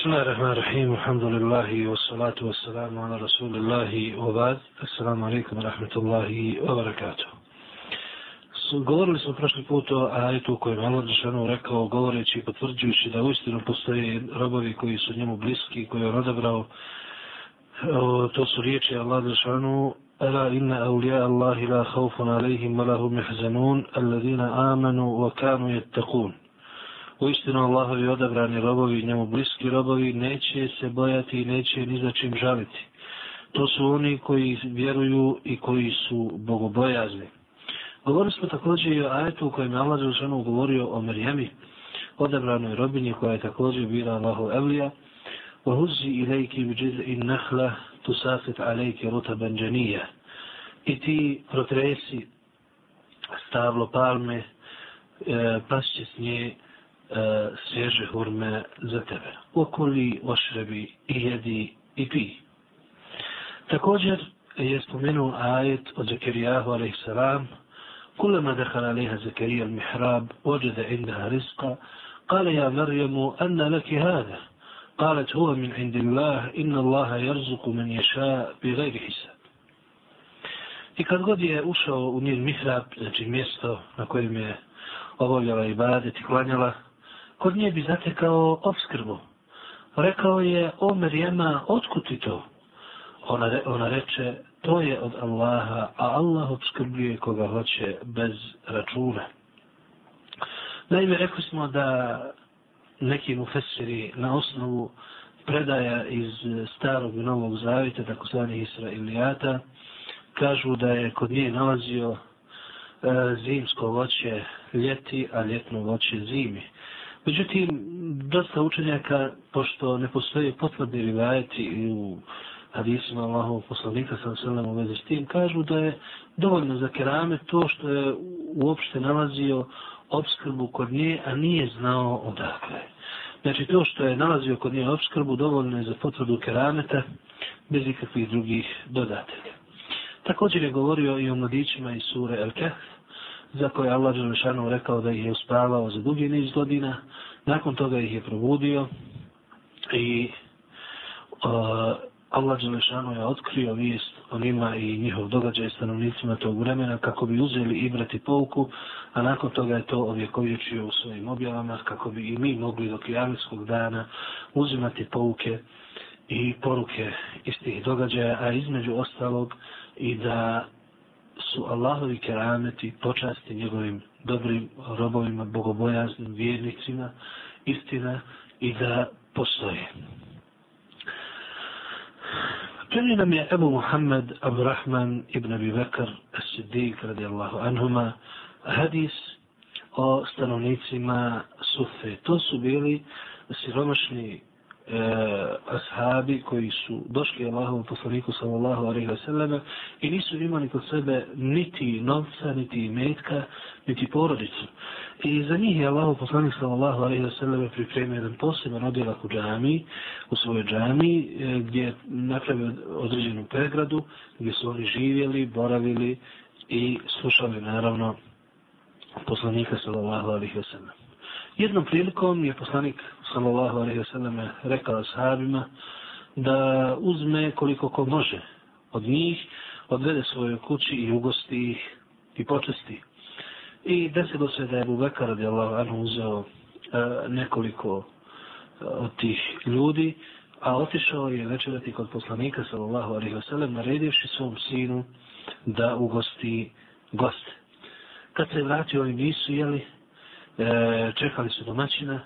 بسم الله الرحمن الرحيم الحمد لله والصلاة والسلام على رسول الله وبعد السلام عليكم ورحمة الله وبركاته Govorili smo prošli put o ajetu kojem je Allah Žešanu rekao, govoreći i potvrđujući da uistinu postoje robovi koji su njemu bliski, koji je on odabrao. To su riječi Allah Žešanu, Ela inna awliya Allahi la khawfun alayhim wa lahum yahzanun alladhina amanu wa kanu yattaqun. Uistinu Allahovi odabrani robovi, njemu bliski robovi, neće se bojati i neće ni za čim žaliti. To su oni koji vjeruju i koji su bogobojazni. Govorili smo također i o ajetu u kojem je Allah Žešanu govorio o Marijemi, odabranoj robinji koja je također bila Allahu Evlija. وَهُزِّ إِلَيْكِ بِجِزْءِ النَّخْلَ تُسَافِتْ عَلَيْكِ رُتَبًا جَنِيَّ I ti protresi stavlo palme, e, pašće s nje e, svježe hurme za tebe. Okoli, ošrebi i jedi i pi. Također je spomenuo ajet od Zakarijahu a.s. كلما دخل عليها زكريا المحراب وجد عندها رزقا قال يا مريم أن لك هذا قالت هو من عند الله إن الله يرزق من يشاء بغير حساب I kad god je ušao u njen mihrab, znači mjesto na kojem je obavljala i badet i klanjala, kod nje bi zatekao obskrbu. Rekao je, o Merjema, otkud ti to? Ona, re, ona reče, to je od Allaha, a Allah obskrbljuje koga hoće bez računa. Naime, rekli smo da neki mufesiri na osnovu predaja iz starog i novog zavita, takozvanih Israilijata, kažu da je kod nje nalazio e, zimsko voće ljeti, a ljetno voće zimi. Međutim, dosta učenjaka, pošto ne postoje potvrdni rivajeti u hadisima Allahov poslanika sa selem u vezi s tim, kažu da je dovoljno za kerame to što je uopšte nalazio obskrbu kod nje, a nije znao odakle. Znači to što je nalazio kod nje obskrbu dovoljno je za potvrdu kerameta bez ikakvih drugih dodatelja. Također je govorio i o mladićima iz sure El Kehf, za koje Allah Đelešanu rekao da ih je uspavao za dugi niz godina. Nakon toga ih je probudio i uh, Allah Đelešanu je otkrio vijest o njima i njihov događaj stanovnicima tog vremena kako bi uzeli i brati pouku, a nakon toga je to ovjekovječio u svojim objavama kako bi i mi mogli do kijavijskog dana uzimati pouke i poruke iz tih događaja, a između ostalog i da su Allahovi kerameti počasti njegovim dobrim robovima, bogobojaznim vjernicima, istina i da postoje. Prvi nam je Ebu Muhammed Abrahman ibn Abi Bekr as-Siddiq radijallahu anhuma hadis o stanovnicima Sufe. To su bili siromašni e, ashabi koji su došli Allahovom poslaniku sallallahu alaihi wa sallam i nisu imali kod sebe niti novca, niti metka, niti porodicu. I za njih je Allahov poslanik sallallahu alaihi wa sallam pripremio jedan poseban odjelak u džami, u svojoj džami, e, gdje je napravio određenu pregradu, gdje su oni živjeli, boravili i slušali naravno poslanika sallallahu alaihi wa sallam. Jednom prilikom je poslanik sallallahu alaihi wa sallam rekao sahabima da uzme koliko ko može od njih, odvede svoje kući i ugosti ih i počesti. I desilo se da je Abu Bekar radijallahu anhu uzeo e, nekoliko e, od tih ljudi, a otišao je večerati kod poslanika sallallahu alaihi wa sallam naredivši svom sinu da ugosti goste. Kad se vratio, oni nisu jeli, e, čekali su domaćina,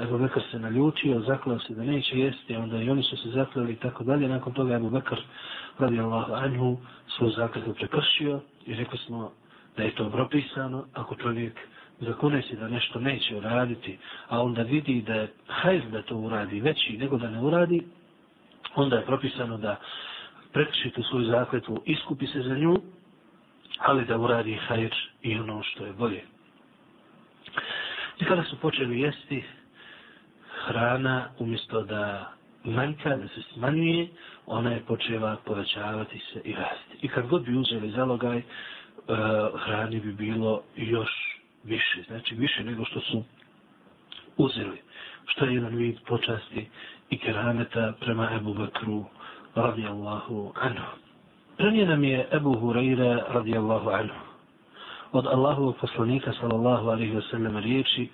Ebu Bekar se naljutio, zaklao se da neće jesti, onda i oni su se zaklali i tako dalje. Nakon toga Ebu Bekar, radi Allah anhu, svoj zakladu prekršio i rekli smo da je to propisano, ako čovjek zakune se da nešto neće uraditi, a onda vidi da je hajz da to uradi veći nego da ne uradi, onda je propisano da prekrši tu svoju zakletu, iskupi se za nju, ali da uradi hajr i ono što je bolje. I kada su počeli jesti, hrana umjesto da manjka, da se smanjuje, ona je počela povećavati se i rasti. I kad god bi uzeli zalogaj, uh, hrani bi bilo još više. Znači više nego što su uzeli. Što je jedan vid počasti i kerameta prema Ebu Bakru, radijallahu anhu. Prije nam je Ebu Hureyre radijallahu anhu od Allahovog poslanika sallallahu alaihi wa sallam riječi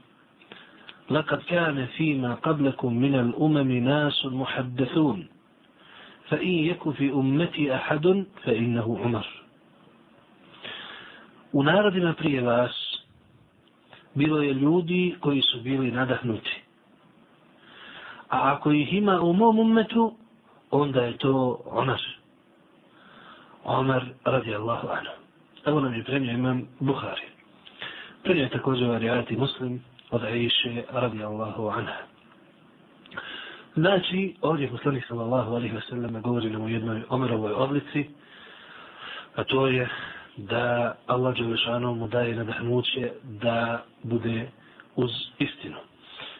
لقد كان فيما قبلكم من الأمم ناس محدثون فإن يك في أمتي أحد فإنه عمر U narodima prije vas bilo je ljudi koji su bili nadahnuti. A ako ih ima u mom umetu, onda je to Omar. Omar radijallahu anhu. Evo nam je prenio imam Buhari. Prenio je također varijati muslim od Aisha radijallahu anha. Znači, ovdje poslanik sallallahu alaihi wa sallam govori nam u jednoj Omerovoj odlici, a to je da Allah Đelešanu mu daje nadahnuće da bude uz istinu.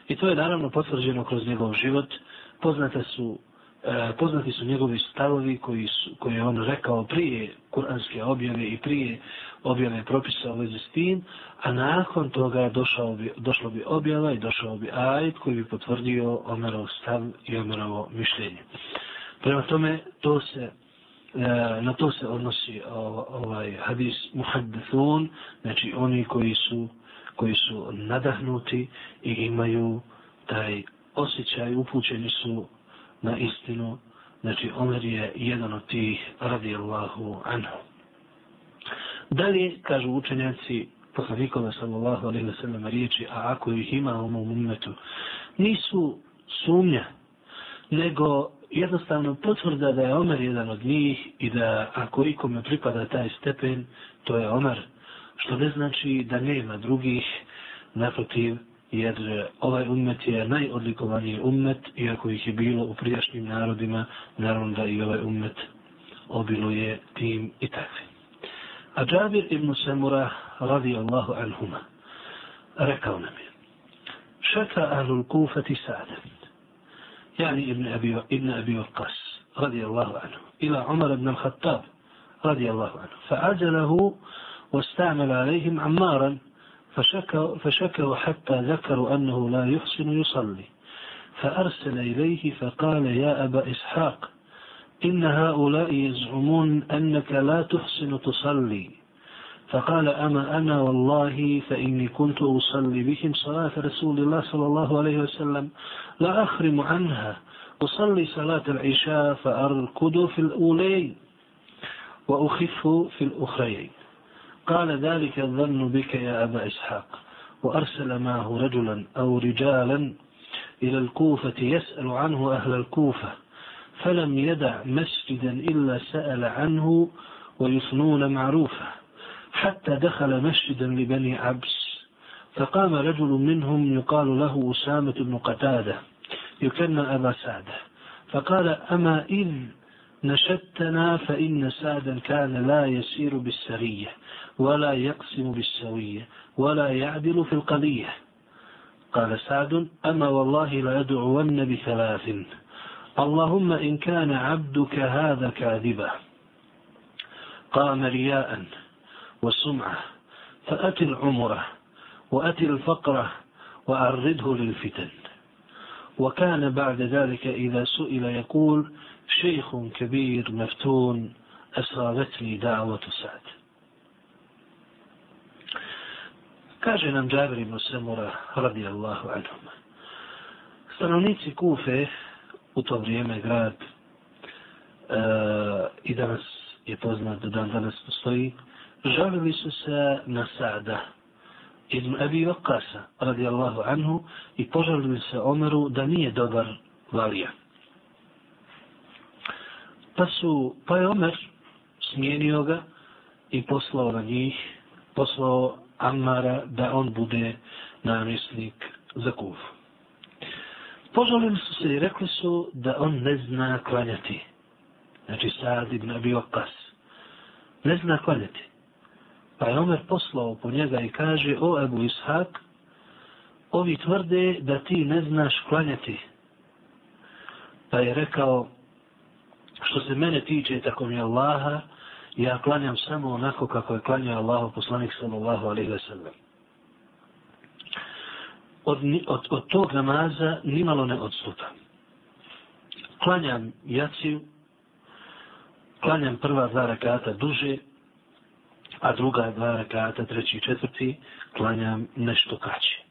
I to je naravno potvrđeno kroz njegov život. Poznate su, e, poznati su njegovi stavovi koji, su, koji je on rekao prije kuranske objave i prije objave propisa u vezi s tim, a nakon toga došao bi, došlo bi objava i došao bi ajd koji bi potvrdio Omerov stav i Omerovo mišljenje. Prema tome, to se E, na to se odnosi ovaj hadis muhaddithun, znači oni koji su koji su nadahnuti i imaju taj osjećaj, upućeni su na istinu, znači Omer je jedan od tih radijallahu anhu. Dalje, kažu učenjaci, poslanikove sallallahu alaihi wa sallam riječi, a ako ih ima u mom umetu, nisu sumnja, nego jednostavno potvrda da je Omer jedan od njih i da ako ikome pripada taj stepen, to je Omer, što ne znači da nema drugih, naprotiv, jer ovaj ummet je najodlikovaniji ummet, iako ih je bilo u prijašnjim narodima, naravno da i ovaj ummet obiluje tim i takvim. A Džabir ibn Samura, radi Allahu anhuma, rekao nam je, šaka ahlul kufati sa'dan, يعني ابن أبي, ابن أبي وقاص رضي الله عنه إلى عمر بن الخطاب رضي الله عنه فعجله واستعمل عليهم عمارا فشكوا, فشكوا حتى ذكروا أنه لا يحسن يصلي. فأرسل إليه فقال يا أبا إسحاق إن هؤلاء يزعمون أنك لا تحسن تصلي. فقال أما أنا والله فإني كنت أصلي بهم صلاة رسول الله صلى الله عليه وسلم لا أخرم عنها. أصلي صلاة العشاء فأركض في الأولين وأخف في الأخرين. قال ذلك الظن بك يا أبا إسحاق وأرسل معه رجلا أو رجالا إلى الكوفة يسأل عنه أهل الكوفة فلم يدع مسجدا إلا سأل عنه ويثنون معروفة حتى دخل مسجدا لبني عبس فقام رجل منهم يقال له أسامة بن قتادة يكنى أبا سعدة فقال أما إذ نشدتنا فإن سعدا كان لا يسير بالسرية. ولا يقسم بالسوية ولا يعدل في القضية. قال سعد أما والله لا يدعون بثلاث. اللهم إن كان عبدك هذا كاذبا. قام رياء والسمعة فأتي العمرة وأتي الفقرة وأرده للفتن. وكان بعد ذلك إذا سئل يقول شيخ كبير مفتون أصابتني دعوة سعد. Kaže nam Džabir ibn Semura, radi Allahu anhum. Stanovnici Kufe, u to vrijeme grad, e, i danas je poznat da dan danas postoji, žalili su se na Sada ibn Abi Vakasa radijallahu anhu i požalili se Omeru da nije dobar valija. Pa su, pa je Omer smijenio ga i poslao na njih, poslao Ammara da on bude namjesnik za kufu. Požalili su se i rekli su da on ne zna klanjati. Znači Sad ibn Abi Vakas. Ne zna klanjati. Pa je Omer poslao po njega i kaže, o Ebu Ishak, ovi tvrde da ti ne znaš klanjati. Pa je rekao, što se mene tiče tako mi Allaha, ja klanjam samo onako kako je klanjao Allah poslanik sallallahu alaihi wa sallam. Od, od, od tog namaza nimalo ne odstupa. klanjam jaciju, klanjam prva dva rekata duže, a druga dva rekata, treći i četvrti, klanjam nešto kraće.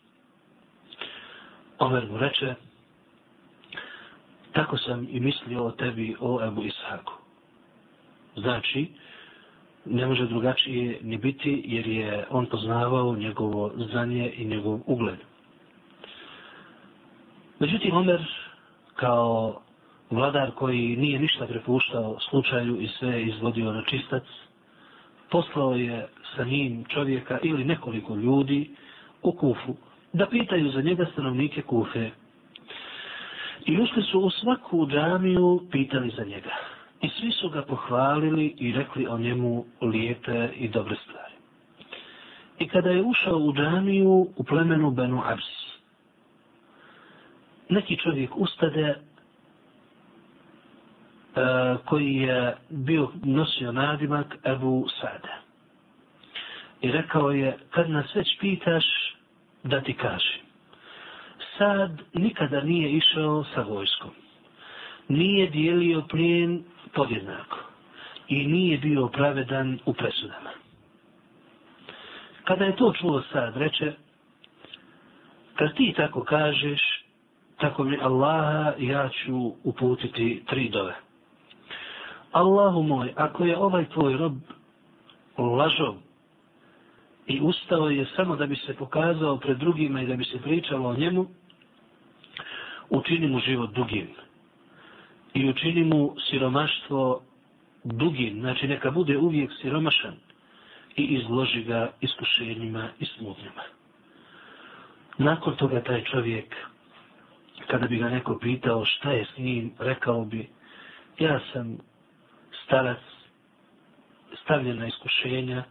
Omer mu reče, tako sam i mislio o tebi, o Ebu Ishaku. Znači, ne može drugačije ni biti, jer je on poznavao njegovo znanje i njegov ugled. Međutim, Omer, kao vladar koji nije ništa prepuštao slučaju i sve izvodio na čistac, poslao je sa njim čovjeka ili nekoliko ljudi u Kufu da pitaju za njega stanovnike Kufe. I ušli su u svaku džamiju pitali za njega. I svi su ga pohvalili i rekli o njemu lijepe i dobre stvari. I kada je ušao u džamiju u plemenu Benu Abs, neki čovjek ustade E, koji je bio nosio nadimak Ebu Sade. I rekao je, kad nas već pitaš, da ti kažem. Sad nikada nije išao sa vojskom. Nije dijelio plijen podjednako. I nije bio pravedan u presudama. Kada je to čuo sad, reče, kad ti tako kažeš, tako mi Allaha, ja ću uputiti tri dove. Allahu moj, ako je ovaj tvoj rob lažov i ustao je samo da bi se pokazao pred drugima i da bi se pričalo o njemu, učini mu život dugim. I učini mu siromaštvo dugim, znači neka bude uvijek siromašan i izloži ga iskušenjima i smutnjima. Nakon toga taj čovjek, kada bi ga neko pitao šta je s njim, rekao bi, ja sam starac, stavljen na iskušenja,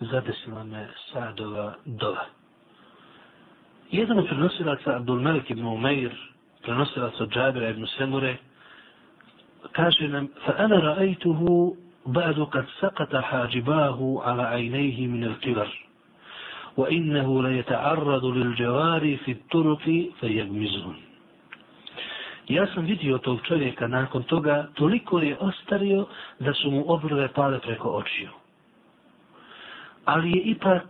zadesila me sadova dova. Jedan od prenosilaca, Abdul Malik ibn Umair, prenosilac od Džabira ibn Semure, kaže nam, fa ana ra'ajtuhu ba'du kad sakata hađibahu ala ajnejhi min il kibar. وإنه ليتعرض للجواري في الطرق فيغمزهم Ja sam vidio tog čovjeka nakon toga, toliko je ostario da su mu obrve pale preko očiju. Ali je ipak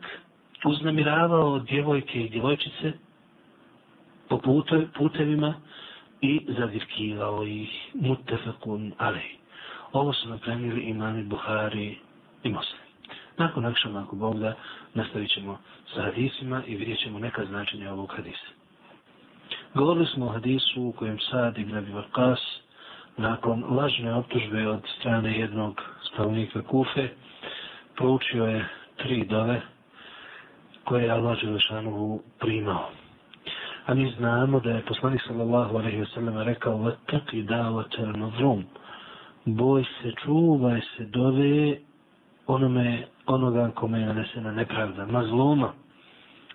uznamiravao djevojke i djevojčice po putevima i zavirkivao ih mutefekun alej. Ovo su napremili imami Buhari i Muslim. Nakon akšama, ako Bog da, nastavit ćemo sa hadisima i vidjet ćemo neka značenja ovog hadisa. Govorili smo o hadisu u kojem Sad ibn Abi Vakas nakon lažne optužbe od strane jednog stavnika Kufe proučio je tri dove koje je Allah Želešanovu primao. A mi znamo da je poslanik sallallahu alaihi wasallam rekao vataki davate nazrum boj se, čuvaj se, dove onome, onoga kome je nanesena nepravda, mazluma.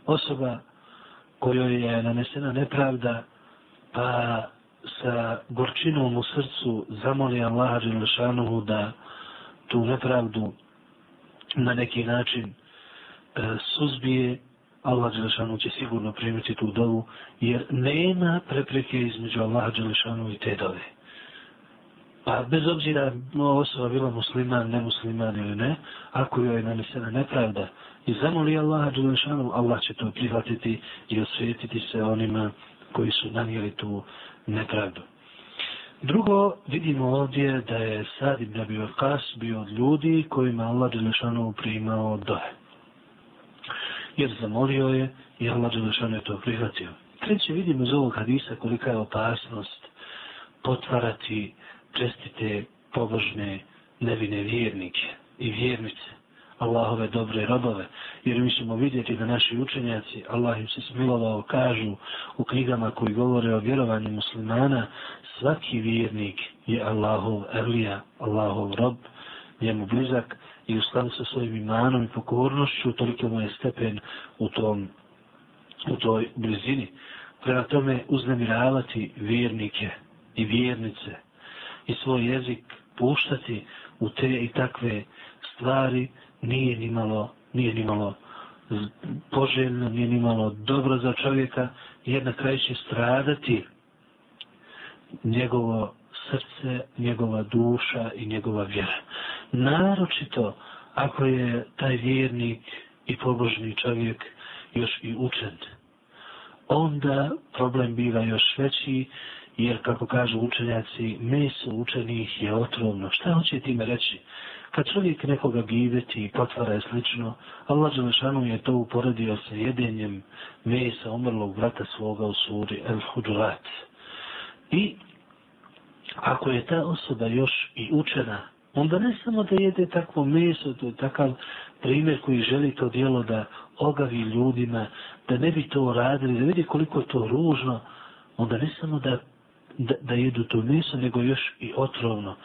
Osoba kojoj je nanesena nepravda, pa sa gorčinom u srcu zamoli Allaha Đelešanuhu da tu nepravdu na neki način e, suzbije, Allah Đelešanu će sigurno primiti tu dovu, jer nema prepreke između Allaha Đelešanu i te dove. Pa bez obzira no, osoba bila musliman, nemusliman ili ne, ako joj je nanesena nepravda, i zamoli Allaha Đelešanu, Allah će to prihvatiti i osvijetiti se onima koji su nanijeli tu nepravdu. Drugo, vidimo ovdje da je Sad ibn Abi Vakas bio od ljudi kojima Allah Đelešanu primao dohe. Jer zamolio je i Allah Đelešanu je to prihvatio. Treće, vidimo iz ovog hadisa kolika je opasnost potvarati čestite, pobožne, nevine vjernike i vjernice Allahove dobre robove. Jer mi ćemo vidjeti da naši učenjaci, Allah im se smilovao, kažu u knjigama koji govore o vjerovanju muslimana, svaki vjernik je Allahov elija, Allahov rob, njemu blizak i u skladu sa svojim imanom i pokornošću, toliko mu je stepen u, tom, u toj blizini. Prema tome uznemiravati vjernike i vjernice i svoj jezik puštati u te i takve stvari, nije ni malo, nije ni malo poželjno, nije ni malo dobro za čovjeka, jer na kraju će stradati njegovo srce, njegova duša i njegova vjera. Naročito ako je taj vjernik i pobožni čovjek još i učen. Onda problem biva još veći, jer kako kažu učenjaci, meso učenih je otrovno. Šta hoće time reći? Kad čovjek nekoga giveti i potvara je slično, Allah Đelešanu je to uporedio sa jedenjem mesa umrlog vrata svoga u suri El Hudurat. I ako je ta osoba još i učena, onda ne samo da jede takvo meso, to je takav primjer koji želi to dijelo da ogavi ljudima, da ne bi to radili, da vidi koliko je to ružno, onda ne samo da, da, da jedu to meso, nego još i otrovno.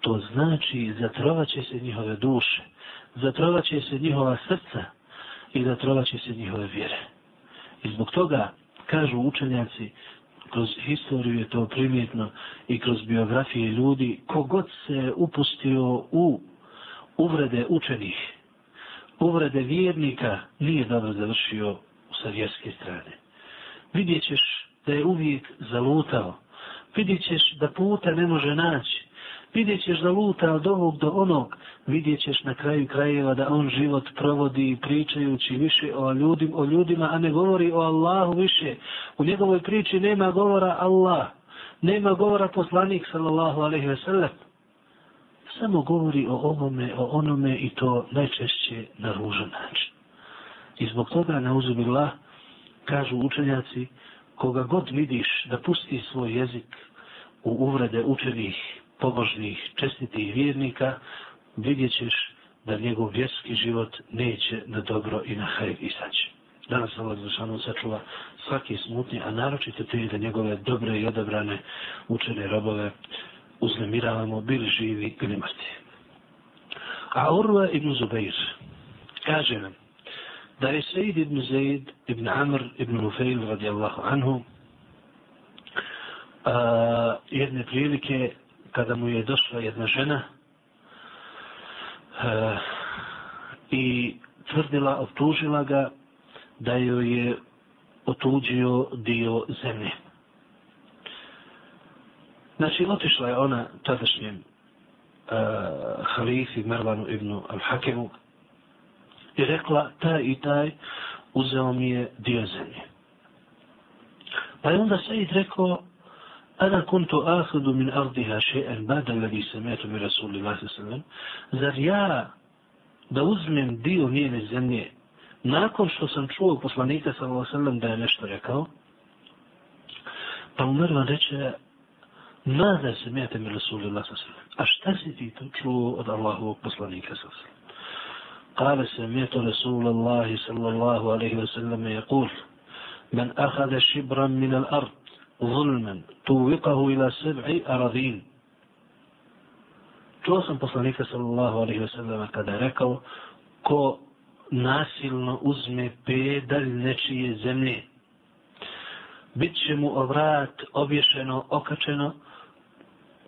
To znači zatrovaće se njihove duše, zatrovaće se njihova srca i zatrovaće se njihove vjere. I zbog toga, kažu učenjaci, kroz historiju je to primjetno i kroz biografije ljudi, kogod se upustio u uvrede učenih, uvrede vjernika, nije dobro završio sa vjerske strane. Vidjet ćeš da je uvijek zalutao, vidjet ćeš da puta ne može naći, vidjet ćeš da luta od ovog do onog, vidjet ćeš na kraju krajeva da on život provodi pričajući više o, ljudim, o ljudima, a ne govori o Allahu više. U njegovoj priči nema govora Allah, nema govora poslanik sallallahu alaihi ve sellem. Samo govori o ovome, o onome i to najčešće na ružan način. I zbog toga, na uzubillah, kažu učenjaci, koga god vidiš da pusti svoj jezik u uvrede učenih pobožnih, čestitih vjernika, vidjet ćeš da njegov vjerski život neće na dobro i na hajr izaći. Danas Allah Zašanu sačuva svaki smutni, a naročito te da njegove dobre i odabrane učene robove uznemiravamo, bili živi ili mrtvi. A Urva ibn Zubair kaže nam da je Sejid ibn Zaid ibn Amr ibn Nufeil radijallahu anhu a, jedne prilike kada mu je došla jedna žena uh, i tvrdila, optužila ga da joj je otuđio dio zemlje. Znači, otišla je ona tadašnjem uh, halifi Mervanu ibn al-Hakemu i rekla, taj i taj uzeo mi je dio zemlje. Pa je onda Said rekao, أنا كنت آخذ من أرضها شيئا بعد الذي سمعت من رسول الله صلى الله عليه وسلم. زر يا دوز من ديو نين الزنة ناكم شو سنشوه؟ بسلانيك صلى الله عليه وسلم دا نشتركو فأمر ودك ماذا سمعت من رسول الله صلى الله عليه وسلم؟ أشتسفي تنشو أد الله بسلانيك صلى الله عليه وسلم. قال سمعت رسول الله صلى الله عليه وسلم يقول من أخذ شبرا من الأرض ظلما توقه إلى سبع أراضين Čuo sam poslanika sallallahu alaihi wa sallam kada je rekao ko nasilno uzme pedalj nečije zemlje bit će mu ovrat obješeno, okačeno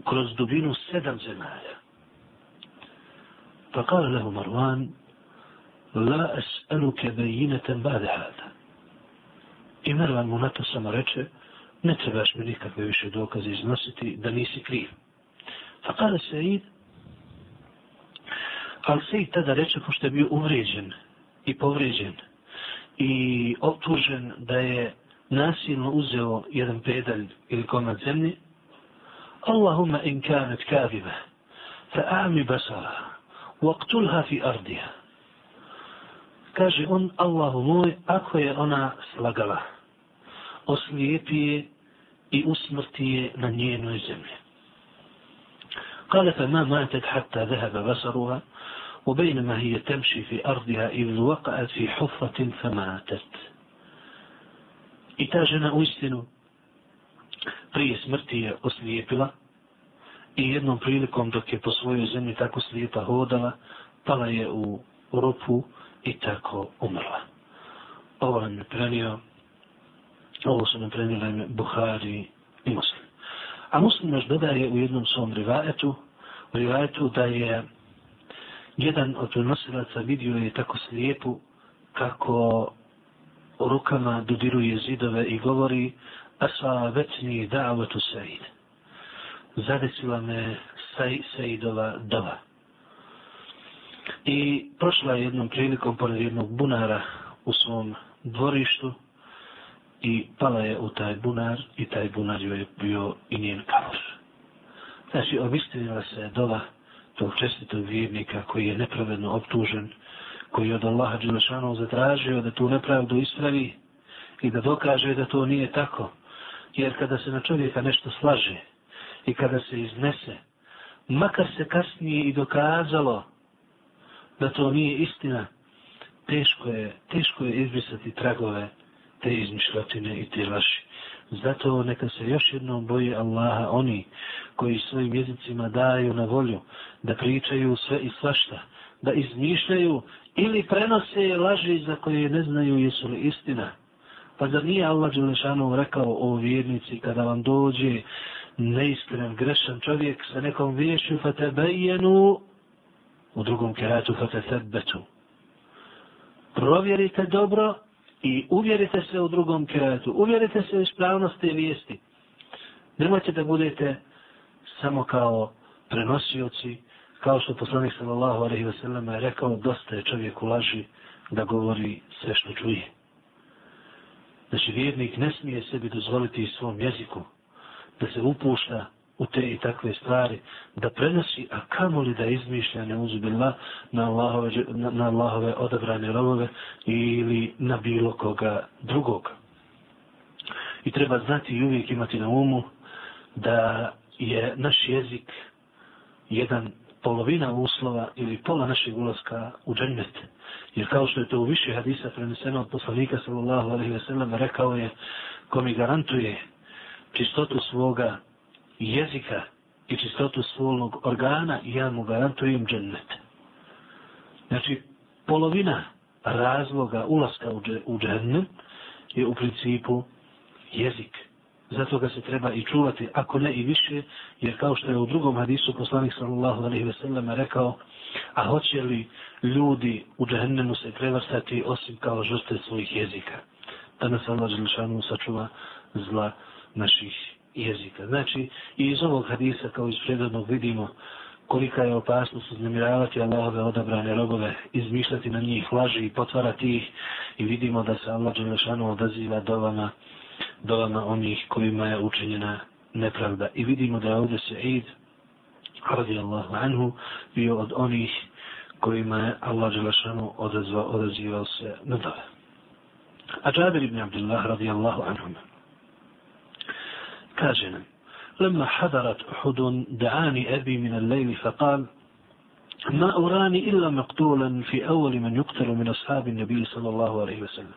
kroz dubinu sedam zemalja. Pa kao lehu Marwan la es'aluke bejineten bade hada. I Marwan mu na to samo reče ne trebaš mi nikakve više dokaze iznositi da nisi kriv. Pa kada se id, ali se i tada reče, pošto je bio uvređen i povređen i optužen da je nasilno uzeo jedan pedalj ili komad zemlje, Allahumma in kanet kaviva, fa a'mi basara, waqtulha fi ardija. Kaže on, Allahu moj, ako je ona slagala, oslijepi je i usmrti je na njenoj zemlji. قال فما ماتت حتى ذهب بصرها وبينما هي تمشي في أرضها إذ وقعت في حفرة فماتت I ta žena u istinu prije smrti je oslijepila i jednom prilikom dok je po svojoj zemlji tako slijepa hodala, pala je u rupu i tako umrla. Ovo nam je prenio Ovo su nam prenijeli Buhari i Muslim. A Muslim još dodaje u jednom svom rivajetu, u rivajetu da je jedan od prenosilaca vidio je tako slijepu kako rukama dodiruje zidove i govori asa vetni da'vatu sa'id. zadesila me saj, Saidova dava. I prošla je jednom prilikom pored jednog bunara u svom dvorištu i pala je u taj bunar i taj bunar joj je bio i njen kabor. Znači, obistinila se dova tog čestitog vjernika koji je nepravedno optužen, koji je od Allaha Đelešanov zatražio da tu nepravdu ispravi i da dokaže da to nije tako. Jer kada se na čovjeka nešto slaže i kada se iznese, makar se kasnije i dokazalo da to nije istina, teško je, teško je izbrisati tragove te izmišljotine i te laži. Zato neka se još jednom boji Allaha oni koji svojim jezicima daju na volju da pričaju sve i svašta, da izmišljaju ili prenose laži za koje ne znaju jesu li istina. Pa zar nije Allah Đelešanu rekao o vjernici kada vam dođe neiskren, grešan čovjek sa nekom vješu fatebejenu u drugom keratu fa. Provjerite dobro i uvjerite se u drugom kiratu, Uvjerite se u ispravnost te vijesti. Nemojte da budete samo kao prenosioci, kao što poslanik sallallahu alaihi wa sallam je rekao, dosta je čovjek u laži da govori sve što čuje. Znači, vjernik ne smije sebi dozvoliti svom jeziku da se upušta u te i takve stvari, da prenosi, a kamo li da izmišlja neuzubila na Allahove, na, na Allahove odabrane robove ili na bilo koga drugog. I treba znati i uvijek imati na umu da je naš jezik jedan polovina uslova ili pola našeg ulaska u džennet. Jer kao što je to u više hadisa preneseno od poslanika sallallahu alaihi ve sellem rekao je ko mi garantuje čistotu svoga jezika i čistotu svojnog organa ja mu garantujem džennet. Znači, polovina razloga ulaska u džennet je u principu jezik zato ga se treba i čuvati, ako ne i više, jer kao što je u drugom hadisu poslanik sallallahu alaihi ve sellem rekao, a hoće li ljudi u džahennemu se prevrstati osim kao žrste svojih jezika. Da nas Allah Đelšanu sačuva zla naših jezika. Znači, i iz ovog hadisa kao iz predodnog vidimo kolika je opasnost uznemiravati Allahove odabrane robove, izmišljati na njih laži i potvarati ih i vidimo da se Allah Đelešanu odaziva dovama, dovama onih kojima je učinjena nepravda. I vidimo da je ovdje se Eid, radijallahu anhu, bio od onih kojima je Allah Đelešanu odazvao, odazivao se na dove. A Džabir ibn Abdullah radijallahu anhu nam لما حضرت أحد دعاني أبي من الليل فقال ما أراني إلا مقتولا في أول من يقتل من أصحاب النبي صلى الله عليه وسلم.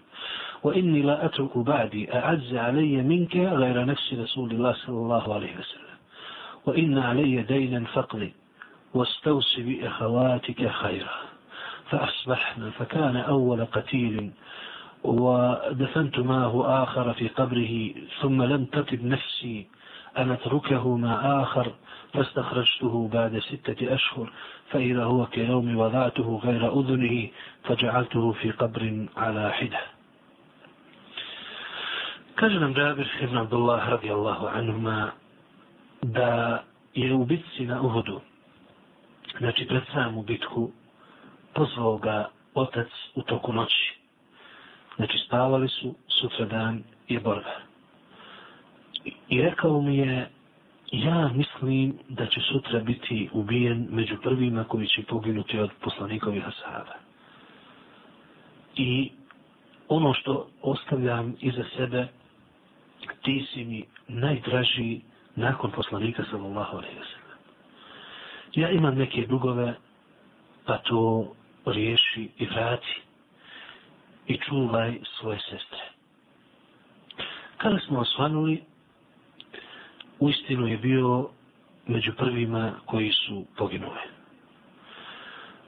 وإني لا أترك بعدي أعز علي منك غير نفس رسول الله صلى الله عليه وسلم. وإن علي دينا فقضي واستوص بأخواتك خيرا. فأصبحنا فكان أول قتيل ودفنت معه آخر في قبره ثم لم تطب نفسي. أن أتركه مع آخر فاستخرجته بعد ستة أشهر. فإذا هو كيوم وضعته غير أذنه فجعلته في قبر على حدة. Kaže nam Džabir ibn Abdullah radijallahu anhuma da je u bitci na Uhudu, znači pred samu bitku, pozvao ga otac u toku noći. Znači spavali su, sutradan je borba. I rekao mi je, ja mislim da će sutra biti ubijen među prvima koji će poginuti od poslanikovih asaba. I ono što ostavljam iza sebe, ti si mi najdraži nakon poslanika sallallahu alaihi wa sallam. Ja imam neke dugove, pa to riješi i vrati i čuvaj svoje sestre. Kada smo osvanuli, u istinu je bio među prvima koji su poginuli.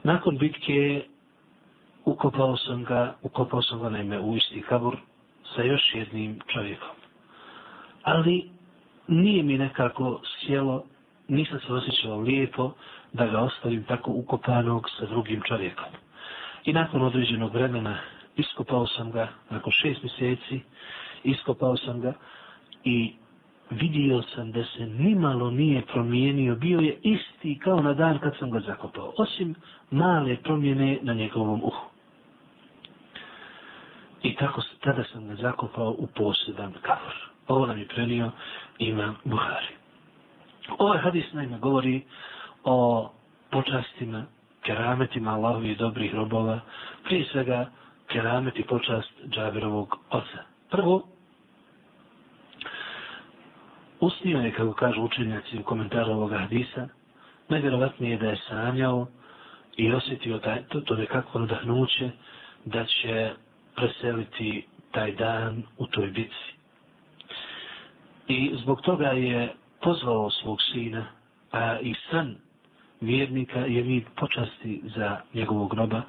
Nakon bitke ukopao sam ga, ukopao sam ga naime u isti kabur sa još jednim čovjekom ali nije mi nekako sjelo, nisam se osjećao lijepo da ga ostavim tako ukopanog sa drugim čovjekom. I nakon određenog vremena iskopao sam ga, nakon šest mjeseci, iskopao sam ga i vidio sam da se nimalo nije promijenio, bio je isti kao na dan kad sam ga zakopao, osim male promjene na njegovom uhu. I tako tada sam ga zakopao u poseban kavor. Ovo nam je prenio Imam Buhari. Ovaj hadis najme govori o počastima, kerametima Allahovi dobrih robova, prije svega keramet i počast Džaberovog oca. Prvo, usnio je, kako kažu učenjaci u komentaru ovoga hadisa, najvjerovatnije je da je sanjao i osjetio taj, to, to nekako nadahnuće da će preseliti taj dan u toj bitci. I zbog toga je pozvao svog sina, a i san vjernika je vid počasti za njegovog groba,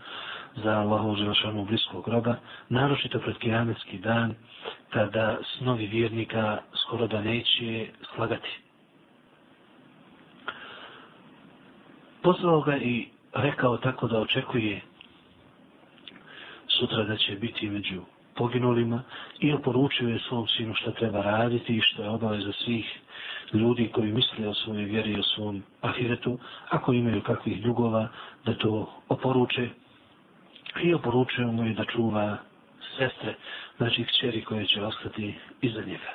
za Allahu želešanu bliskog groba, naročito pred kijametski dan, kada snovi vjernika skoro da neće slagati. Pozvao ga i rekao tako da očekuje sutra da će biti među poginulima i oporučio je svom sinu što treba raditi i što je obaveza svih ljudi koji misle o svojoj vjeri i o svom ahiretu, ako imaju kakvih ljugova, da to oporuče i oporučuje mu i da čuva sestre, znači kćeri koje će ostati iza njega.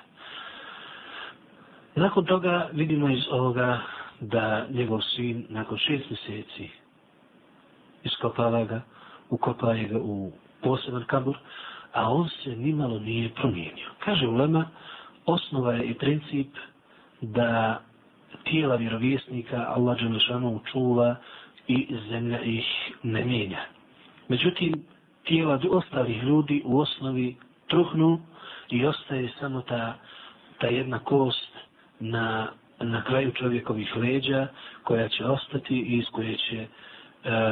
Nakon toga vidimo iz ovoga da njegov sin nakon šest mjeseci iskopava ga, ukopaje ga u poseban kabur, a on se nimalo nije promijenio. Kaže Ulema, osnova je i princip da tijela vjerovjesnika Allah Đelešanu čuva i zemlja ih ne mijenja. Međutim, tijela ostalih ljudi u osnovi truhnu i ostaje samo ta, ta jedna kost na, na kraju čovjekovih leđa koja će ostati i iz koje će e,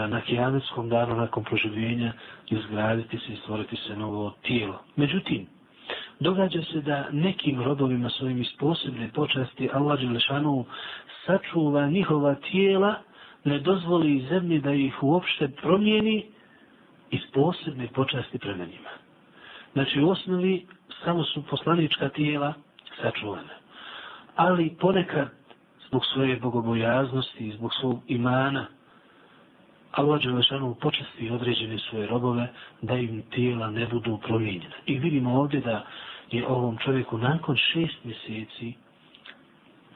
na kijametskom danu nakon proživljenja izgraditi se i stvoriti se novo tijelo. Međutim, događa se da nekim robovima svojim iz posebne počasti Allah Đelešanu sačuva njihova tijela, ne dozvoli zemlji da ih uopšte promijeni iz posebne počasti prema njima. Znači, u osnovi samo su poslanička tijela sačuvana. Ali ponekad, zbog svoje bogobojaznosti i zbog svog imana, Allah Đelešanu počasti određene svoje robove da im tijela ne budu promijenjena. I vidimo ovdje da je ovom čovjeku nakon šest mjeseci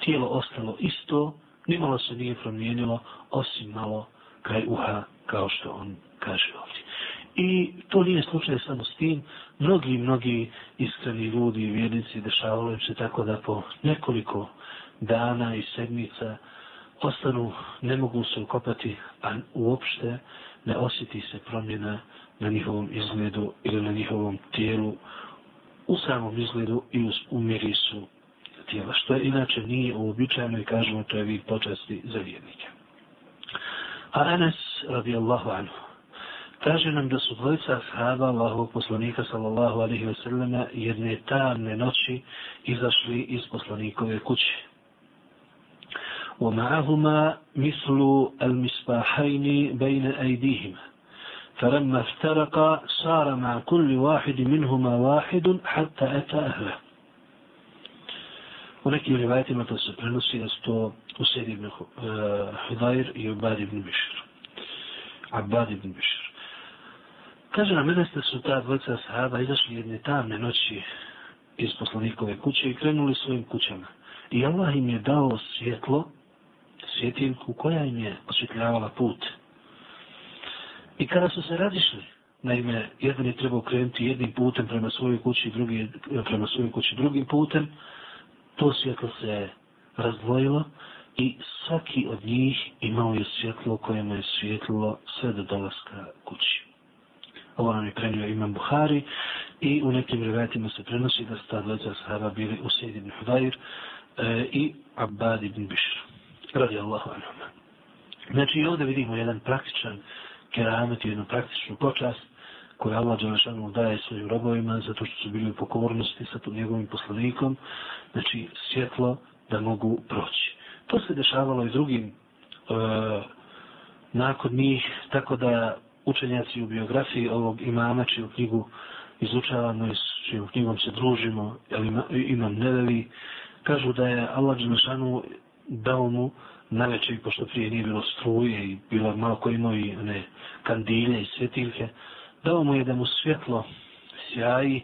tijelo ostalo isto, nimalo se nije promijenilo, osim malo kraj uha, kao što on kaže ovdje. I to nije slučaj samo s tim. Mnogi, mnogi iskreni ljudi i vjernici dešavalo se tako da po nekoliko dana i sedmica ostanu, ne mogu se ukopati, a uopšte ne osjeti se promjena na njihovom izgledu ili na njihovom tijelu, u samom izgledu i u mirisu tijela, što je inače nije uobičajeno i kažemo to je vid počasti za vjernike. A Anas radijallahu anhu, Kaže nam da su dvojica ashaba Allahovog poslanika sallallahu alaihi wa sallam jedne tamne noći izašli iz poslanikove kuće. ومعهما مثل المصباحين بين أيديهما فلما افترقا صار مع كل واحد منهما واحد حتى أتى أهله U nekim rivajetima to se prenosi da su to Usaid ibn Hudajr i Ubad ibn Bišr. Abad ibn Bišr. Kaže nam, da su ta dvojica sahaba izašli jedne tamne noći iz poslanikove kuće i krenuli svojim kućama. I Allah im je dao svjetlo, svjetilku koja im je osvjetljavala put. I kada su se razišli, naime, jedan je trebao krenuti jednim putem prema svojoj kući, drugi eh, prema svojoj kući drugim putem, to svjetlo se razdvojilo i svaki od njih imao je svjetlo koje mu je svjetlilo sve do dolaska kući. Ovo nam je prenio Imam Buhari i u nekim rivajatima se prenosi da su ta dvojica sahaba bili Usaid ibn Hudayr e, i Abbad ibn Bishr. Radi Allahu anhu. Znači i ovdje vidimo jedan praktičan keramet, jednu praktičnu počast koju Allah Đelešanu daje svojim robovima zato što su bili u pokornosti sa tom njegovim poslanikom. Znači svjetlo da mogu proći. To se dešavalo i drugim e, nakon njih, tako da učenjaci u biografiji ovog imama, čiju knjigu izučavamo i s čijom knjigom se družimo, ali imam nevevi, Kažu da je Allah Đelešanu dao mu na večer, pošto prije nije bilo struje i bilo malo koji imao i one kandilje i svjetiljke, dao mu je da mu svjetlo sjaji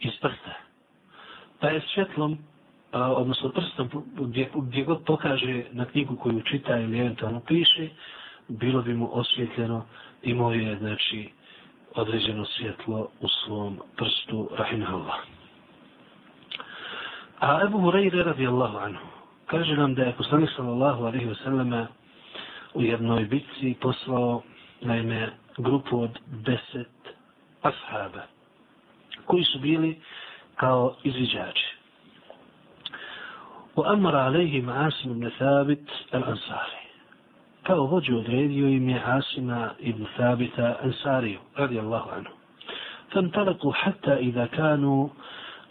iz prsta. Pa je svjetlom, a, odnosno prstom, gdje, gdje god pokaže na knjigu koju čita ili eventualno piše, bilo bi mu osvjetljeno, imao je, znači, određeno svjetlo u svom prstu, rahimahullah. A Ebu Hureyre radijallahu anhu, kaže nam da je poslanik sallallahu alaihi wasallam u jednoj bitci poslao, naime, grupu od deset ashaba, koji su bili kao izviđači. U amara alaihim Asim ibn Thabit vođu odredio im je Asima ibn Thabita Ansariju, radijallahu anhu. فانطلقوا حتى إذا كانوا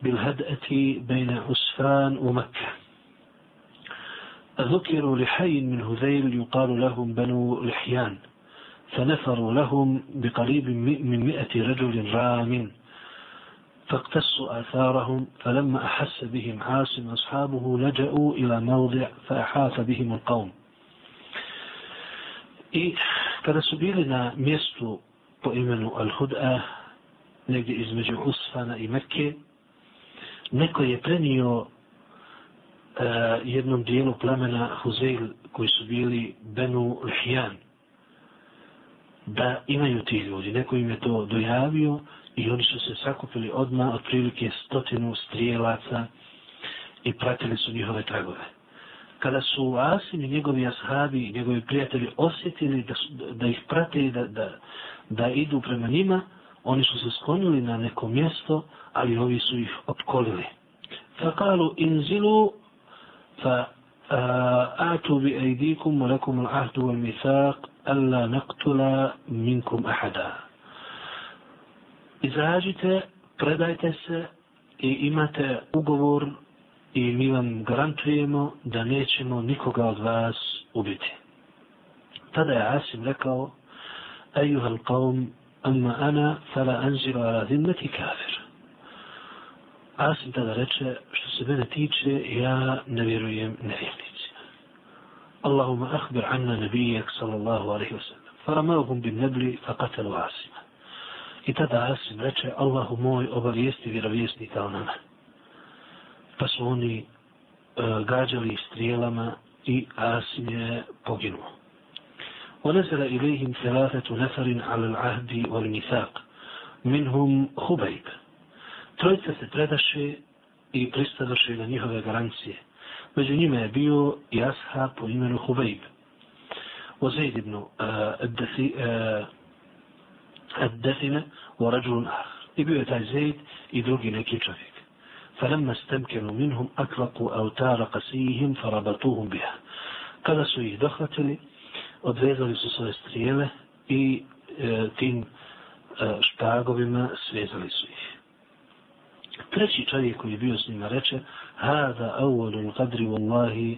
بالهدأة بين عسفان ومكة. ذكروا لحي من هذيل يقال لهم بنو لحيان. فنفروا لهم بقريب من مئة رجل رام. فاقتصوا آثارهم فلما أحس بهم عاصم أصحابه لجأوا إلى موضع فأحاط بهم القوم. I kada su bili na mjestu po imenu Al-Hud'a, negdje između Usfana i Mekke, neko je prenio uh, jednom dijelu plemena Huzeil koji su bili Benu Lihjan da imaju ti ljudi. Neko im je to dojavio i oni su se sakupili odmah otprilike stotinu strijelaca i pratili su njihove tragove kada su Asim i njegovi ashabi i njegovi prijatelji osjetili da, da ih prate i da, da, da idu prema njima, oni su se sklonili na neko mjesto, ali ovi su ih opkolili. Fakalu inzilu fa atu bi ejdikum lakum l'ahdu wal mithaq alla naktula minkum ahada. Izrađite, predajte se i imate ugovor i mi vam garantujemo da nećemo nikoga od vas ubiti. Tada je Asim rekao, Ejuhal qavm, amma ana, fala anziru ala zimmeti kafir. Asim tada reče, što se mene tiče, ja ne vjerujem nevjernicima. Allahuma ahbir anna nabijek, sallallahu alaihi wa sallam. Faramahum bin nebli, fa Asima. I tada Asim reče, Allahu moj, obavijesti vjerovjesnika o nama Pa su oni uh, gađali strijelama i Asim je poginuo. ونزل إليهم ثلاثة نفر على العهد والميثاق منهم خبيب trojica se predaše i pristadoše na njihove garancije. Među njima je bio i Asha po imenu Hubeib. O Zaid ibn Ad-Define u Rađulun Ah. I bio je taj Zaid i drugi neki čovjek. فلما استمكنوا منهم أطلقوا أوتار قسيهم فربطوهم بها. Kada su ih dohvatili, odvezali su svoje strijele i e, tim e, špagovima svezali su ih. Treći čovjek koji je bio s njima reče Hada awalul qadri wallahi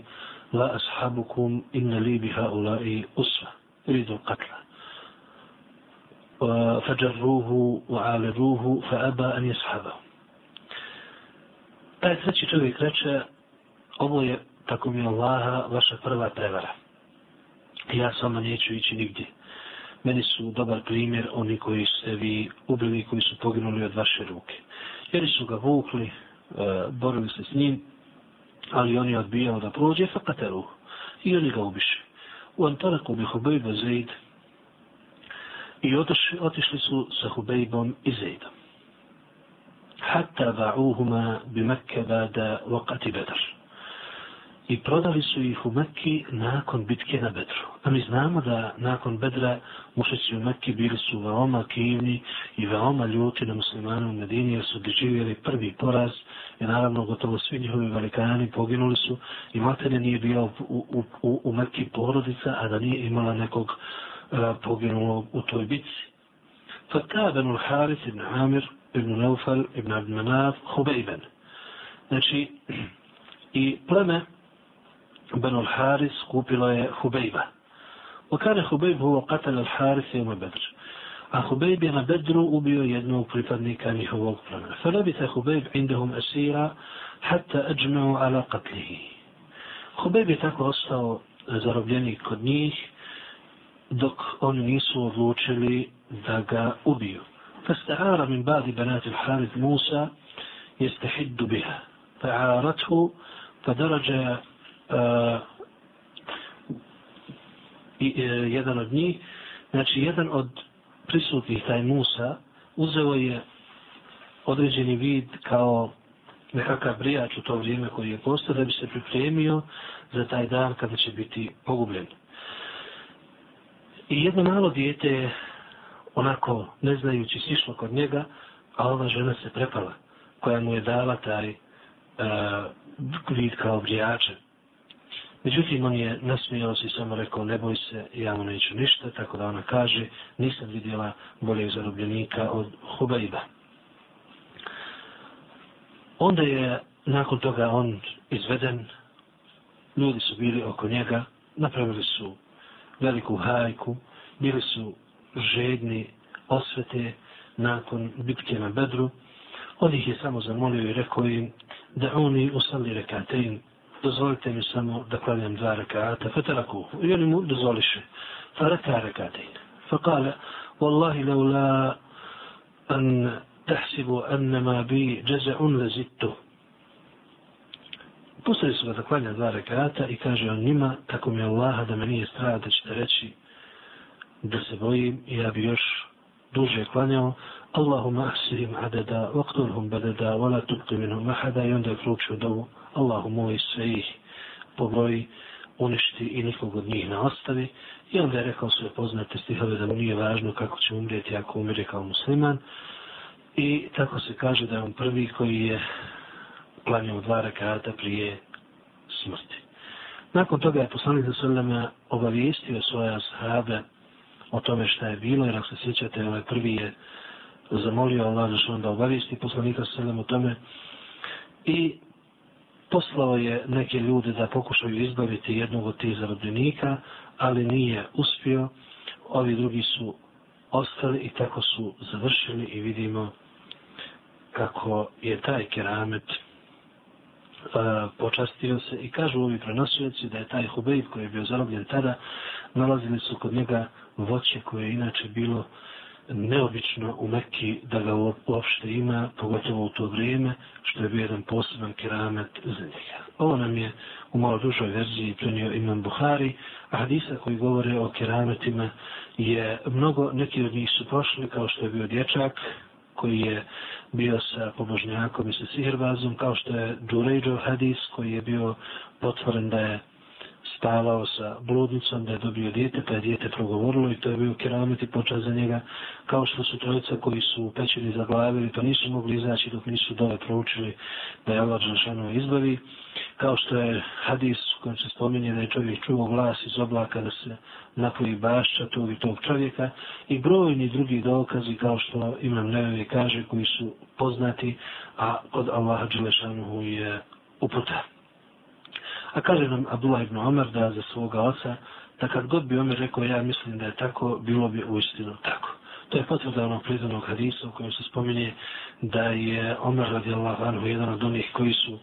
la ashabukum inna li biha ulai usva. Iridu qatla. فجروه وعالروه فأبى أن يسحبه Taj treći čovjek reče, ovo je, tako mi Allaha, vaša prva prevara. Ja sama neću ići nigdje. Meni su dobar primjer oni koji se vi ubili, koji su poginuli od vaše ruke jer su ga vukli, e, borili se s njim, ali on je odbijao da prođe, fakateru, i oni ga ubiše. U Antaraku bi Hubejba Zaid i otišli, otišli su sa Hubejbom i Zaidom. Hatta ba'uhuma bi Mekke bada vakati bedr. i prodali su ih u Mekki nakon bitke na Bedru. A mi znamo da nakon Bedra mušici u Mekki bili su veoma kivni i veoma ljuti na muslimanu u Medini jer su doživjeli prvi poraz i naravno gotovo svi njihovi velikani poginuli su i matene nije bila u, u, u, u Mekki porodica, a da nije imala nekog uh, poginulog u toj bitci. Fata benul Haris ibn Amir ibn Neufel, ibn Abd Manaf, Hubeiben. Znači, i pleme Benul Haris kupilo je Hubejba. U kane Hubejb huo katan al Haris i ume Bedr. A Hubejb je na Bedru ubio jednog pripadnika njihovog plemena. Fala bi se Hubejb indihom esira, hatta ajmeo ala katlihi. Hubejb je tako ostao zarobljeni kod njih, dok oni nisu odlučili da ga ubiju. فاستعار من بعض بنات الحارث موسى يستحد بها فعارته فدرج آه jedan od njih, znači jedan od prisutnih, taj Musa, uzeo je određeni vid kao nekakav brijač u to vrijeme koji je postao da bi se pripremio za taj dan kada će biti pogubljen. I jedno malo dijete onako ne znajući sišlo kod njega, a ova žena se prepala koja mu je dala taj uh, vid kao brijače. Međutim, on je nasmijao se i samo rekao, ne boj se, ja mu neću ništa, tako da ona kaže, nisam vidjela boljeg zarobljenika od Hubeiba. Onda je, nakon toga, on izveden, ljudi su bili oko njega, napravili su veliku hajku, bili su žedni osvete nakon bitke na Bedru. On ih je samo zamolio i rekao im da oni usali rekatein, dozvolite mi samo da klanjam dva rekata, fataraku. I oni mu dozvoliše. Faraka rekatein. Fakale, Wallahi leula an tahsibu annama bi jaza'un lazittu. Pustili su ga da klanja dva rekata i kaže on njima, tako mi je Allaha da me nije strada da ćete reći da se bojim i ja bi još duže klanjao. Allahumma ahsihim adada, vaktulhum badada, wala tubqi minhum ahada i onda je proučio dovu. Allahu moli sve ih pobroji, uništi i nikog od njih ne ostavi. I onda je rekao sve poznate stihove da mu nije važno kako će umrijeti ako umire kao musliman. I tako se kaže da je on prvi koji je klanjao dva rekata prije smrti. Nakon toga je poslanik za svema obavijestio svoje ashabe o tome šta je bilo, jer ako se sjećate, ovaj prvi je zamolio Allah za da obavijesti poslanika sa o tome i poslao je neke ljude da pokušaju izbaviti jednog od tih zarobljenika, ali nije uspio. Ovi drugi su ostali i tako su završili i vidimo kako je taj keramet uh, počastio se i kažu ovi prenosioci da je taj Hubeib koji je bio zarobljen tada, nalazili su kod njega voće koje je inače bilo neobično u Mekki da ga uopšte ima, pogotovo u to vrijeme, što je bio jedan poseban keramet za njega. Ovo nam je u malo dužoj verziji prenio Imam Buhari, a hadisa koji govore o kerametima je mnogo, neki od njih su prošli kao što je bio dječak, koji je bio sa pobožnjakom i sa sihirbazom, kao što je Durejđov hadis koji je bio potvoren da je spavao sa bludnicom, da je dobio dijete, pa je dijete progovorilo i to je bio keramet i počas za njega, kao što su trojica koji su u pećini zaglavili, to nisu mogli izaći dok nisu dole proučili da je Allah Žešanu izbavi, kao što je hadis u kojem se spominje da je čovjek čuo glas iz oblaka da se napoji bašća tog i tog čovjeka i brojni drugi dokazi kao što imam nevevi kaže koji su poznati, a kod Allaha Đelešanuhu je uputa. A kaže nam Abdullah ibn Omer da za svoga oca, da kad god bi Omer rekao ja mislim da je tako, bilo bi uistinu tako. To je potvrda onog pridanog hadisa u kojem se spominje da je Omer radijallahu anhu jedan od onih koji su e,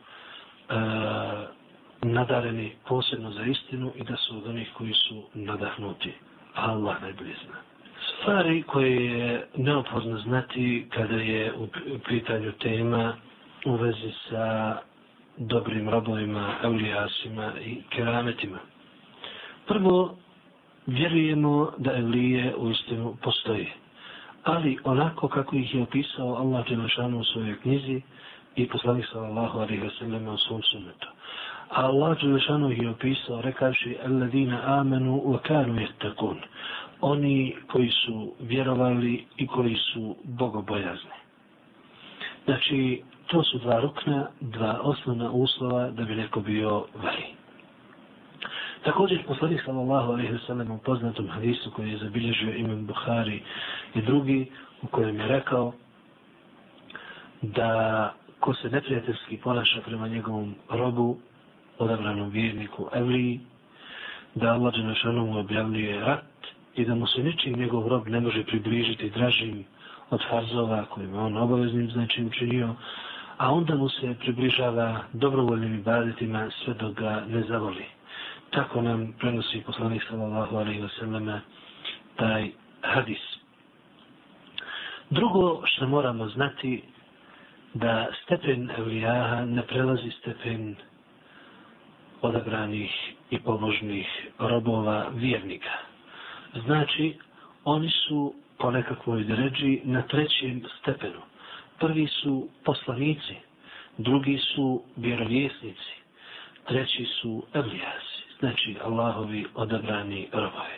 nadareni posebno za istinu i da su od onih koji su nadahnuti. Allah najbolje zna. Stvari koje je neophodno znati kada je u pitanju tema u vezi sa dobrim robovima, eulijasima i kerametima. Prvo, vjerujemo da evlije u istinu postoji. Ali onako kako ih je opisao Allah Đelešanu u svojoj knjizi i poslanik sallallahu alaihi wa sallam u svom sunnetu. A Allah Đelešanu ih je opisao rekavši Alladina amenu wa kanu jettakun. Oni koji su vjerovali i koji su bogobojazni. Znači, to su dva rukna, dva osnovna uslova da bi neko bio vali. Također, poslanik sallallahu alaihi wa sallam u poznatom hadisu koji je zabilježio imam Buhari i drugi, u kojem je rekao da ko se neprijateljski ponaša prema njegovom robu, odabranom vjerniku Evliji, da Allah Đanašanu mu objavljuje rat i da mu se ničim njegov rob ne može približiti dražim od farzova kojima on obaveznim značim učinio, a onda mu se približava dobrovoljnim ibadetima sve dok ga ne zavoli. Tako nam prenosi poslanik sallallahu alaihi wa sallam taj hadis. Drugo što moramo znati da stepen evlijaha ne prelazi stepen odabranih i pobožnih robova vjernika. Znači, oni su po nekakvoj dređi na trećem stepenu Prvi su poslanici, drugi su vjerovjesnici, treći su evlijasi, znači Allahovi odabrani robovi.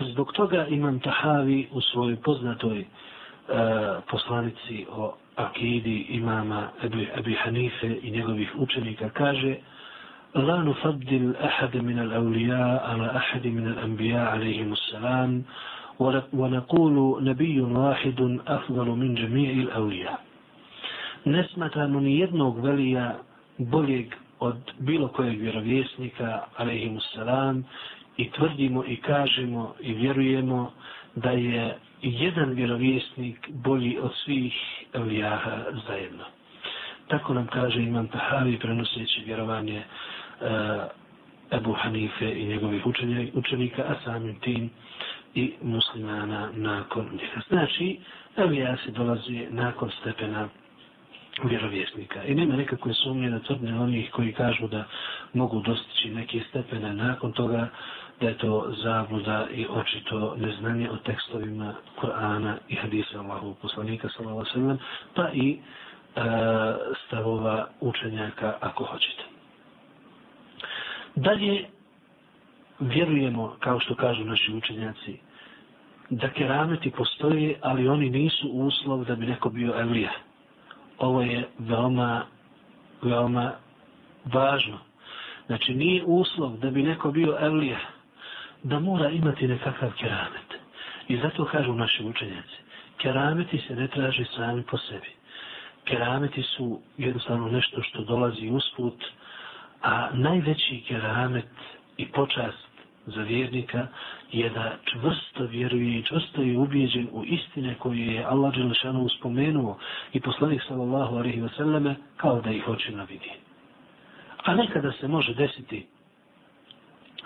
Zbog toga imam Tahavi u svojoj poznatoj e, poslanici o akidi imama Ebi, Ebi Hanife i njegovih učenika kaže La nufaddil ahade min al-awlija ala ahade min al-anbija alaihimu salam ونقول نبي واحد أفضل من جميع الأولياء ne smatramo ni jednog velija boljeg od bilo kojeg vjerovjesnika, alaihimu salam, i tvrdimo i kažemo i vjerujemo da je jedan vjerovjesnik bolji od svih evlijaha zajedno. Tako nam kaže Imam Tahavi prenoseći vjerovanje uh, Ebu Hanife i njegovih učenika, a samim tim i muslimana nakon njega. Znači, evlijasi dolazi nakon stepena vjerovjesnika. I nema nekakve sumnje da tvrdne onih koji kažu da mogu dostići neke stepene nakon toga da je to zabluda i očito neznanje o tekstovima Kur'ana i hadisa Allahu poslanika sallallahu sallam, pa i e, stavova učenjaka ako hoćete. Dalje vjerujemo, kao što kažu naši učenjaci, da kerameti postoje, ali oni nisu uslov da bi neko bio evlija. Ovo je veoma, veoma važno. Znači, nije uslov da bi neko bio evlija, da mora imati nekakav keramet. I zato kažu naši učenjaci, kerameti se ne traži sami po sebi. Kerameti su jednostavno nešto što dolazi usput, a najveći keramet i počast za vjernika je da čvrsto vjeruje i čvrsto je ubijeđen u istine koje je Allah Đelešanu uspomenuo i poslanik sallallahu alaihi wa sallame kao da ih očima vidi. A nekada se može desiti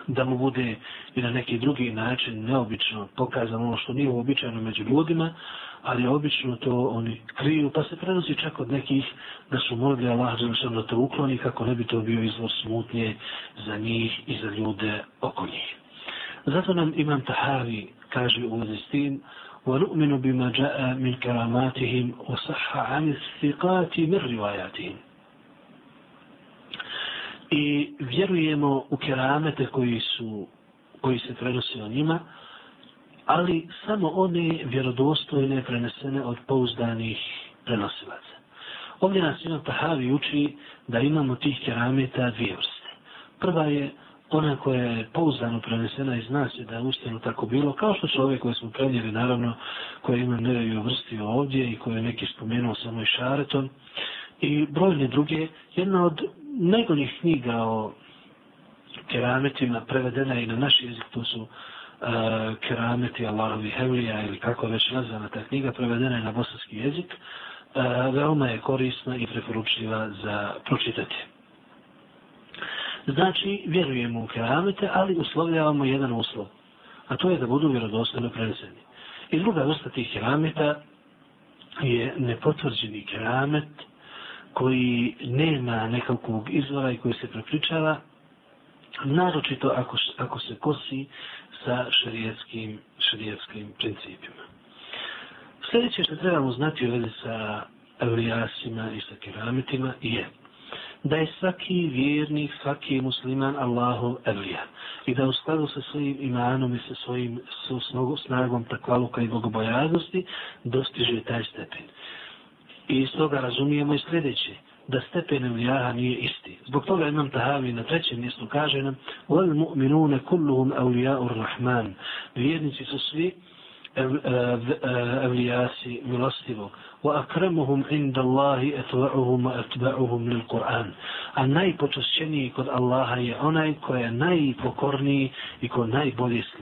da mu bude i na neki drugi način neobično pokazano ono što nije uobičajeno među ljudima, ali obično to oni kriju, pa se prenosi čak od nekih da su molili Allah da to ukloni kako ne bi to bio izvor smutnje za njih i za ljude oko njih. Zato nam Imam Tahavi kaže u vezi s tim وَنُؤْمِنُ بِمَا جَاءَ مِنْ كَرَامَاتِهِمْ وَصَحَّ عَنِ الثِّقَاتِ مِنْ رِوَايَاتِهِمْ I vjerujemo u keramete koji su koji se prenose o njima, ali samo one vjerodostojne prenesene od pouzdanih prenosilaca. Ovdje nas Imam Tahavi uči da imamo tih kerameta dvije vrste. Prva je ona koja je pouzdano prenesena iz nas je da je ustano tako bilo, kao što su ove koje smo prenijeli, naravno, koje imam nevaju vrsti ovdje i koje je neki spomenuo samo i šaretom. I brojne druge, jedna od najboljih knjiga o kerametima prevedena i na naš jezik, to su uh, kerameti Allahovi Hevlija ili kako već nazvana ta knjiga, prevedena je na bosanski jezik, uh, veoma je korisna i preporučljiva za pročitati. Znači, vjerujemo u keramete, ali uslovljavamo jedan uslov, a to je da budu vjerodostojno preneseni. I druga vrsta tih kerameta je nepotvrđeni keramet koji nema nekakvog izvora i koji se prepričava, naročito ako, ako se kosi sa šarijetskim, šarijetskim principima. Sljedeće što trebamo znati u vezi sa evlijasima i sa kerametima je da je svaki vjernik, svaki musliman Allahov evlija. I da u skladu sa svojim imanom i sa svojim snagom takvaluka i bogobojaznosti dostiže taj stepen. I iz toga razumijemo i sljedeće, da stepen evlijaha nije isti. Zbog toga imam tahavi na trećem mjestu kaže nam وَلْ مُؤْمِنُونَ كُلُّهُمْ أَوْلِيَاءُ الرَّحْمَانِ Vjernici su svi evlijasi milostivog. Wa akramuhum inda Allahi etba'uhum wa etba'uhum lil Kur'an. A najpočašćeniji kod Allaha je onaj ko je najpokorniji i ko najbolje slijedi.